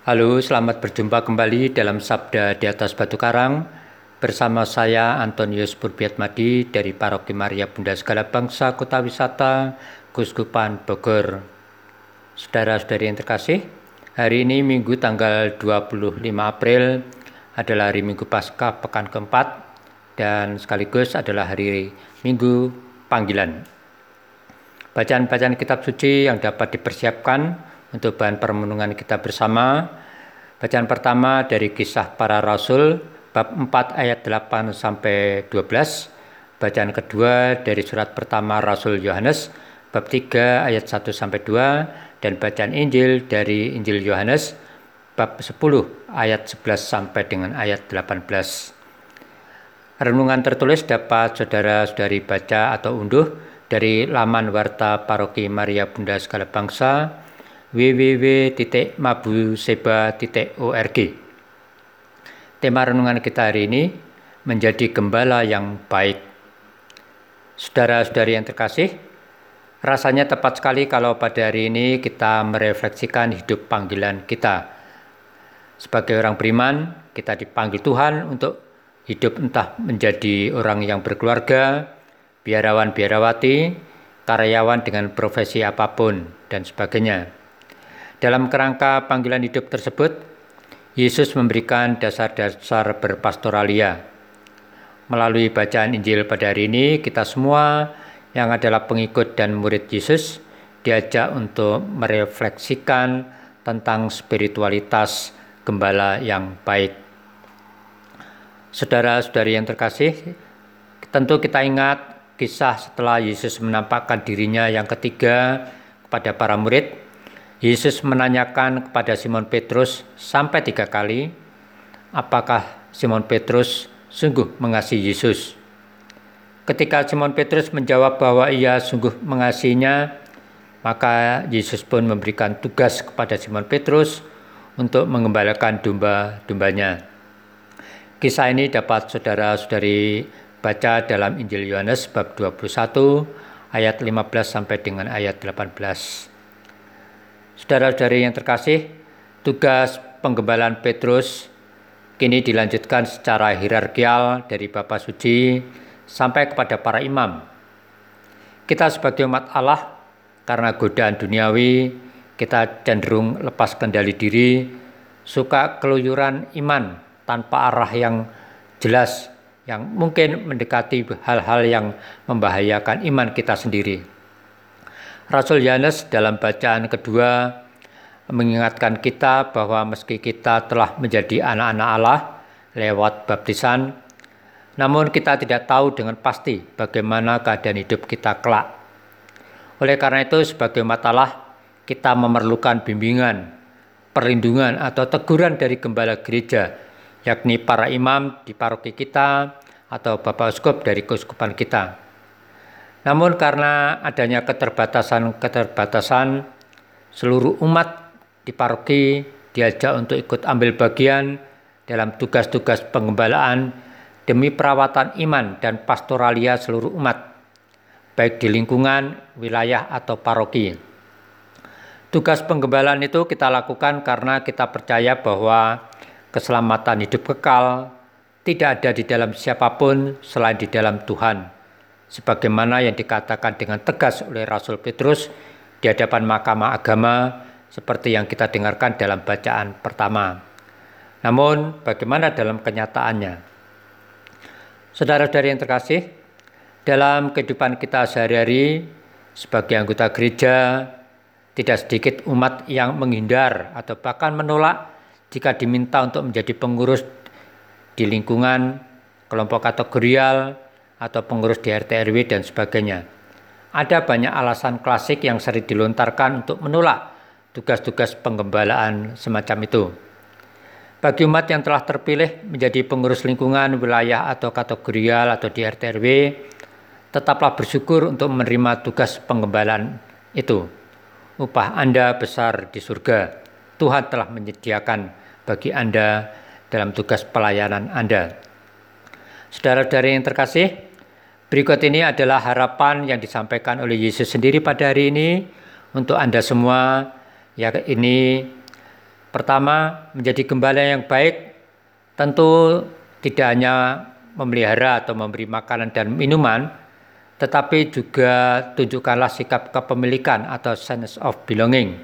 Halo, selamat berjumpa kembali dalam Sabda di atas Batu Karang bersama saya Antonius Purbiatmadi dari Paroki Maria Bunda Segala Bangsa Kota Wisata Kuskupan Bogor. Saudara-saudari yang terkasih, hari ini Minggu tanggal 25 April adalah hari Minggu Paskah pekan keempat dan sekaligus adalah hari Minggu panggilan. Bacaan-bacaan kitab suci yang dapat dipersiapkan untuk bahan permenungan kita bersama. Bacaan pertama dari kisah para rasul bab 4 ayat 8 sampai 12. Bacaan kedua dari surat pertama Rasul Yohanes bab 3 ayat 1 sampai 2 dan bacaan Injil dari Injil Yohanes bab 10 ayat 11 sampai dengan ayat 18. Renungan tertulis dapat saudara-saudari baca atau unduh dari laman warta paroki Maria Bunda Segala Bangsa www.mabuseba.org. Tema renungan kita hari ini menjadi gembala yang baik. Saudara-saudari yang terkasih, rasanya tepat sekali kalau pada hari ini kita merefleksikan hidup panggilan kita. Sebagai orang beriman, kita dipanggil Tuhan untuk hidup entah menjadi orang yang berkeluarga, biarawan-biarawati, karyawan dengan profesi apa pun, dan sebagainya. Dalam kerangka panggilan hidup tersebut, Yesus memberikan dasar-dasar berpastoralia. Melalui bacaan Injil pada hari ini, kita semua yang adalah pengikut dan murid Yesus diajak untuk merefleksikan tentang spiritualitas gembala yang baik. Saudara-saudari yang terkasih, tentu kita ingat kisah setelah Yesus menampakkan dirinya yang ketiga kepada para murid Yesus menanyakan kepada Simon Petrus sampai tiga kali, apakah Simon Petrus sungguh mengasihi Yesus. Ketika Simon Petrus menjawab bahwa ia sungguh mengasihinya, maka Yesus pun memberikan tugas kepada Simon Petrus untuk mengembalakan domba-dombanya. Kisah ini dapat saudara-saudari baca dalam Injil Yohanes bab 21 ayat 15 sampai dengan ayat 18. Saudara-saudari yang terkasih, tugas penggembalaan Petrus kini dilanjutkan secara hierarkial dari Bapak Suci sampai kepada para imam. Kita sebagai umat Allah, karena godaan duniawi, kita cenderung lepas kendali diri, suka keluyuran iman tanpa arah yang jelas, yang mungkin mendekati hal-hal yang membahayakan iman kita sendiri. Rasul Yohanes dalam bacaan kedua mengingatkan kita bahwa meski kita telah menjadi anak-anak Allah lewat baptisan, namun kita tidak tahu dengan pasti bagaimana keadaan hidup kita kelak. Oleh karena itu, sebagai umat Allah, kita memerlukan bimbingan, perlindungan atau teguran dari gembala gereja, yakni para imam di paroki kita atau Bapak Uskup dari keuskupan kita. Namun karena adanya keterbatasan-keterbatasan, seluruh umat di paroki diajak untuk ikut ambil bagian dalam tugas-tugas pengembalaan demi perawatan iman dan pastoralia seluruh umat, baik di lingkungan, wilayah, atau paroki. Tugas penggembalaan itu kita lakukan karena kita percaya bahwa keselamatan hidup kekal tidak ada di dalam siapa pun selain di dalam Tuhan sebagaimana yang dikatakan dengan tegas oleh Rasul Petrus di hadapan Mahkamah Agama seperti yang kita dengarkan dalam bacaan pertama. Namun, bagaimana dalam kenyataannya? Saudara-saudari yang terkasih, dalam kehidupan kita sehari-hari sebagai anggota gereja, tidak sedikit umat yang menghindar atau bahkan menolak jika diminta untuk menjadi pengurus di lingkungan kelompok kategorial atau pengurus di RT RW dan sebagainya. Ada banyak alasan klasik yang sering dilontarkan untuk menolak tugas-tugas penggembalaan semacam itu. Bagi umat yang telah terpilih menjadi pengurus lingkungan, wilayah atau kategorial atau di RT RW, tetaplah bersyukur untuk menerima tugas penggembalaan itu. Upah Anda besar di surga. Tuhan telah menyediakan bagi Anda dalam tugas pelayanan Anda. Saudara-saudari yang terkasih, Berikut ini adalah harapan yang disampaikan oleh Yesus sendiri pada hari ini untuk Anda semua. Ya ini Pertama, menjadi gembala yang baik tentu tidak hanya memelihara atau memberi makanan dan minuman, tetapi juga tunjukkanlah sikap kepemilikan atau sense of belonging.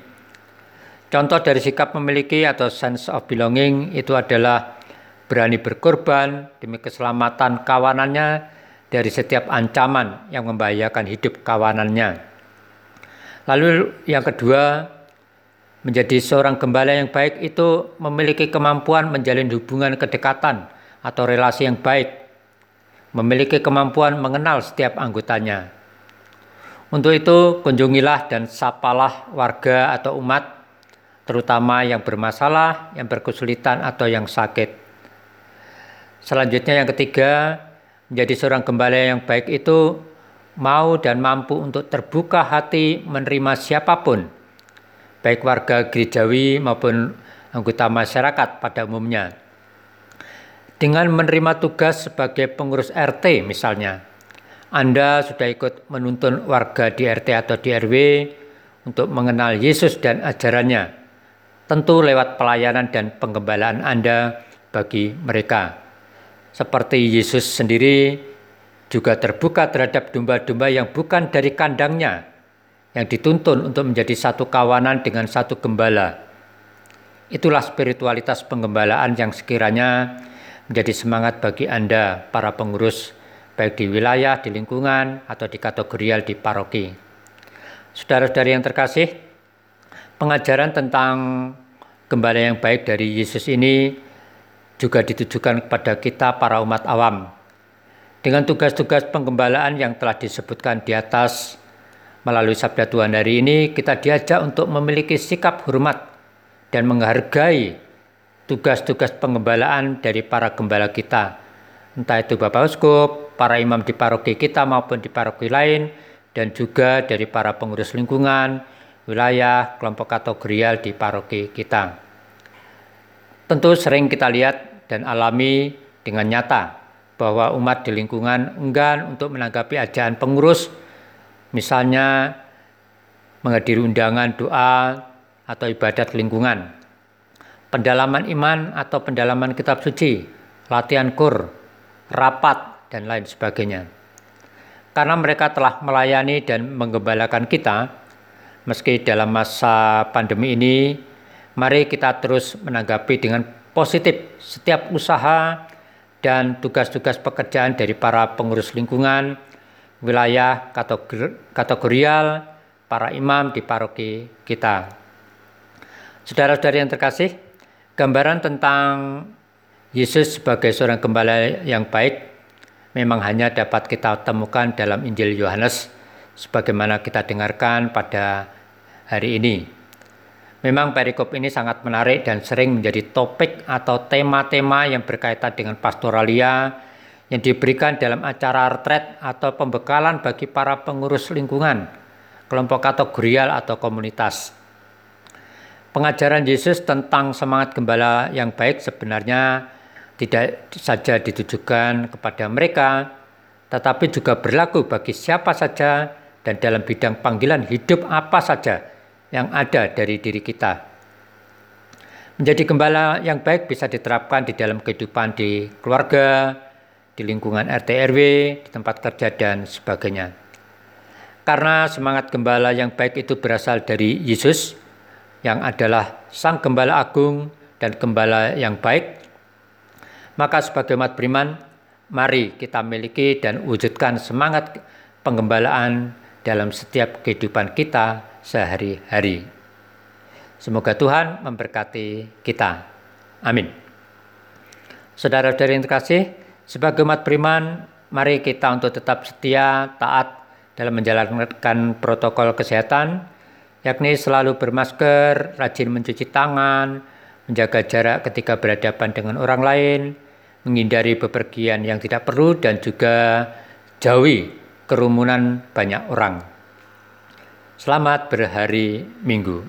Contoh dari sikap memiliki atau sense of belonging itu adalah berani berkorban demi keselamatan kawanannya dari setiap ancaman yang membahayakan hidup kawanannya. Lalu yang kedua, menjadi seorang gembala yang baik itu memiliki kemampuan menjalin hubungan kedekatan atau relasi yang baik, memiliki kemampuan mengenal setiap anggotanya. Untuk itu, kunjungilah dan sapalah warga atau umat, terutama yang bermasalah, yang berkesulitan, atau yang sakit. Selanjutnya, yang ketiga, Menjadi seorang gembala yang baik itu mau dan mampu untuk terbuka hati menerima siapa pun, baik warga gerejawi maupun anggota masyarakat pada umumnya. Dengan menerima tugas sebagai pengurus RT misalnya, Anda sudah ikut menuntun warga di RT atau di RW untuk mengenal Yesus dan ajarannya, tentu lewat pelayanan dan penggembalaan Anda bagi mereka seperti Yesus sendiri juga terbuka terhadap domba-domba yang bukan dari kandangnya, yang dituntun untuk menjadi satu kawanan dengan satu gembala. Itulah spiritualitas penggembalaan yang sekiranya menjadi semangat bagi Anda, para pengurus, baik di wilayah, di lingkungan, atau di kategorial di paroki. Saudara-saudari yang terkasih, pengajaran tentang gembala yang baik dari Yesus ini juga ditujukan kepada kita para umat awam. Dengan tugas-tugas penggembalaan yang telah disebutkan di atas, melalui sabda Tuhan hari ini kita diajak untuk memiliki sikap hormat dan menghargai tugas-tugas penggembalaan dari para gembala kita. Entah itu Bapak Uskup, para imam di paroki kita maupun di paroki lain, dan juga dari para pengurus lingkungan, wilayah, kelompok kategorial di paroki kita. Tentu sering kita lihat dan alami dengan nyata bahwa umat di lingkungan enggan untuk menanggapi ajaran pengurus, misalnya menghadiri undangan doa atau ibadat lingkungan, pendalaman iman atau pendalaman kitab suci, latihan kur, rapat, dan lain sebagainya. Karena mereka telah melayani dan menggembalakan kita, meski dalam masa pandemi ini Mari kita terus menanggapi dengan positif setiap usaha dan tugas-tugas pekerjaan dari para pengurus lingkungan, wilayah kategorial, para imam di paroki kita. Saudara-saudari yang terkasih, gambaran tentang Yesus sebagai seorang gembala yang baik memang hanya dapat kita temukan dalam Injil Yohanes sebagaimana kita dengarkan pada hari ini. Memang perikop ini sangat menarik dan sering menjadi topik atau tema-tema yang berkaitan dengan pastoralia yang diberikan dalam acara retret atau pembekalan bagi para pengurus lingkungan, kelompok kategorial atau komunitas. Pengajaran Yesus tentang semangat gembala yang baik sebenarnya tidak saja ditujukan kepada mereka, tetapi juga berlaku bagi siapa saja dan dalam bidang panggilan hidup apa saja yang ada dari diri kita. Menjadi gembala yang baik bisa diterapkan di dalam kehidupan di keluarga, di lingkungan RT RW, di tempat kerja dan sebagainya. Karena semangat gembala yang baik itu berasal dari Yesus yang adalah Sang Gembala Agung dan Gembala yang baik, maka sebagai umat beriman, mari kita miliki dan wujudkan semangat penggembalaan dalam setiap kehidupan kita sehari-hari. Semoga Tuhan memberkati kita. Amin. Saudara-saudari yang terkasih, sebagai umat beriman, mari kita untuk tetap setia, taat dalam menjalankan protokol kesehatan, yakni selalu bermasker, rajin mencuci tangan, menjaga jarak ketika berhadapan dengan orang lain, menghindari bepergian yang tidak perlu, dan juga jauhi kerumunan banyak orang. Selamat berhari Minggu.